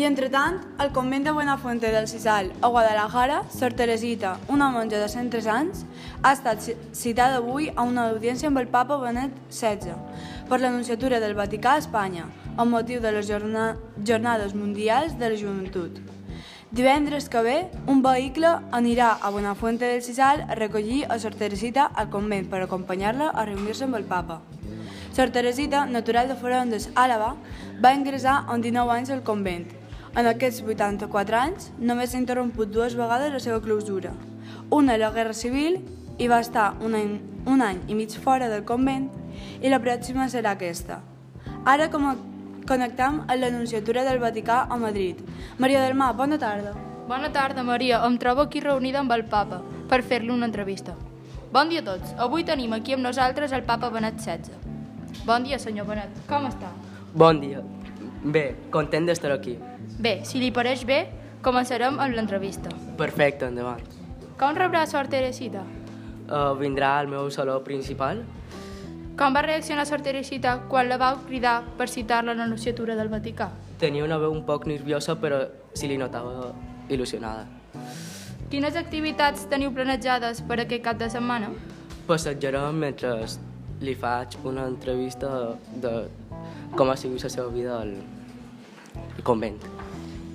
I entretant, al convent de Buenafuente del Cisal, a Guadalajara, Sor Teresita, una monja de 103 anys, ha estat citada avui a una audiència amb el papa Benet XVI per l'anunciatura del Vaticà a Espanya, amb motiu de les jorna Jornades Mundials de la Joventut. Divendres que ve, un vehicle anirà a Buenafuente del Cisal a recollir a Sor Teresita al convent per acompanyar-la a reunir-se amb el papa. Sor Teresita, natural de Forondes, Àlava, va ingressar amb 19 anys al convent en aquests 84 anys, només s'ha interromput dues vegades la seva clausura. Una a la Guerra Civil i va estar un any, un any i mig fora del convent i la pròxima serà aquesta. Ara com a connectam amb l'Anunciatura del Vaticà a Madrid. Maria del Mar, bona tarda. Bona tarda, Maria. Em trobo aquí reunida amb el papa per fer-li una entrevista. Bon dia a tots. Avui tenim aquí amb nosaltres el papa Benet XVI. Bon dia, senyor Benet. Com està? Bon dia. Bé, content d'estar aquí. Bé, si li pareix bé, començarem amb l'entrevista. Perfecte, endavant. Com rebrà Sor Teresita? Uh, vindrà al meu saló principal? Com va reaccionar Sor Teresita quan la vau cridar per citar-la a l'anunciatura del Vaticà? Tenia una veu un poc nerviosa, però sí li notava il·lusionada. Quines activitats teniu planejades per aquest cap de setmana? Passejarem mentre li faig una entrevista de com ha sigut la seva vida al convent.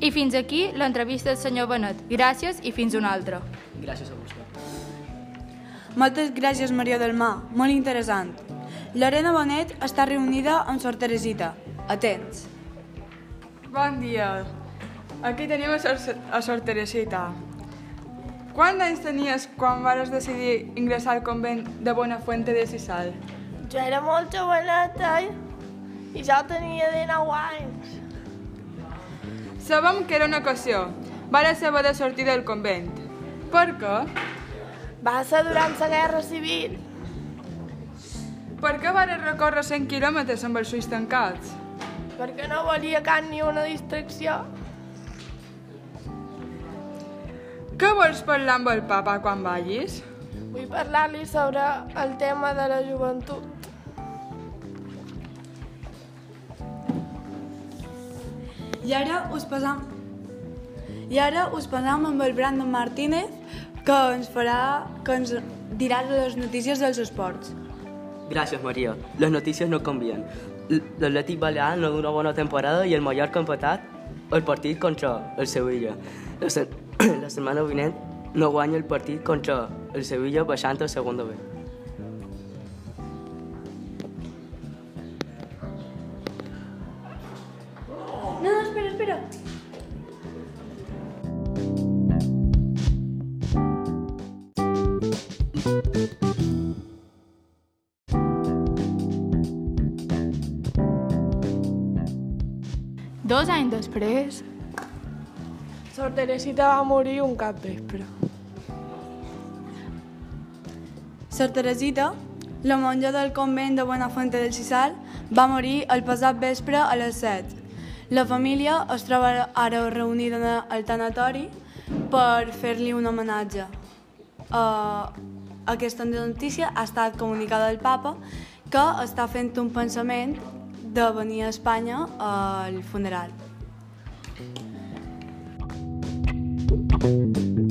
I fins aquí l'entrevista del senyor Benet. Gràcies i fins una altra. Gràcies a vostè. Moltes gràcies, Maria del Mar. Molt interessant. Lorena Bonet està reunida amb Sor Teresita. Atents. Bon dia. Aquí tenim a Sor, a Sor Teresita. Quants anys tenies quan vares decidir ingressar al convent de Buenafuente de Sisal? Jo era molt joveneta eh? I ja tenia 19 anys. Sabem que era una ocasió. Vares haver de sortir del convent. Per què? Va ser durant la Guerra Civil. Per què vares recórrer 100 quilòmetres amb els ulls tancats? Perquè no volia cap ni una distracció. Què vols parlar amb el papa quan vagis? Vull parlar-li sobre el tema de la joventut. I ara us passam... I ara us passam amb el Brandon Martínez, que ens farà, que ens dirà les notícies dels esports. Gràcies, Maria. Les notícies no canvien. L'Atlètic Balear no d'una bona temporada i el Mallorca ha empatat el partit contra el Sevilla. La, se la setmana vinent no guanya el partit contra el Sevilla baixant a segona B. espera. Dos anys després, Sor Teresita va morir un cap vespre. Sor Teresita, la monja del convent de Buenafuente del Cisal, va morir el passat vespre a les 7. La família es troba ara reunida al tanatori per fer-li un homenatge. Uh, aquesta notícia ha estat comunicada al papa que està fent un pensament de venir a Espanya al funeral. you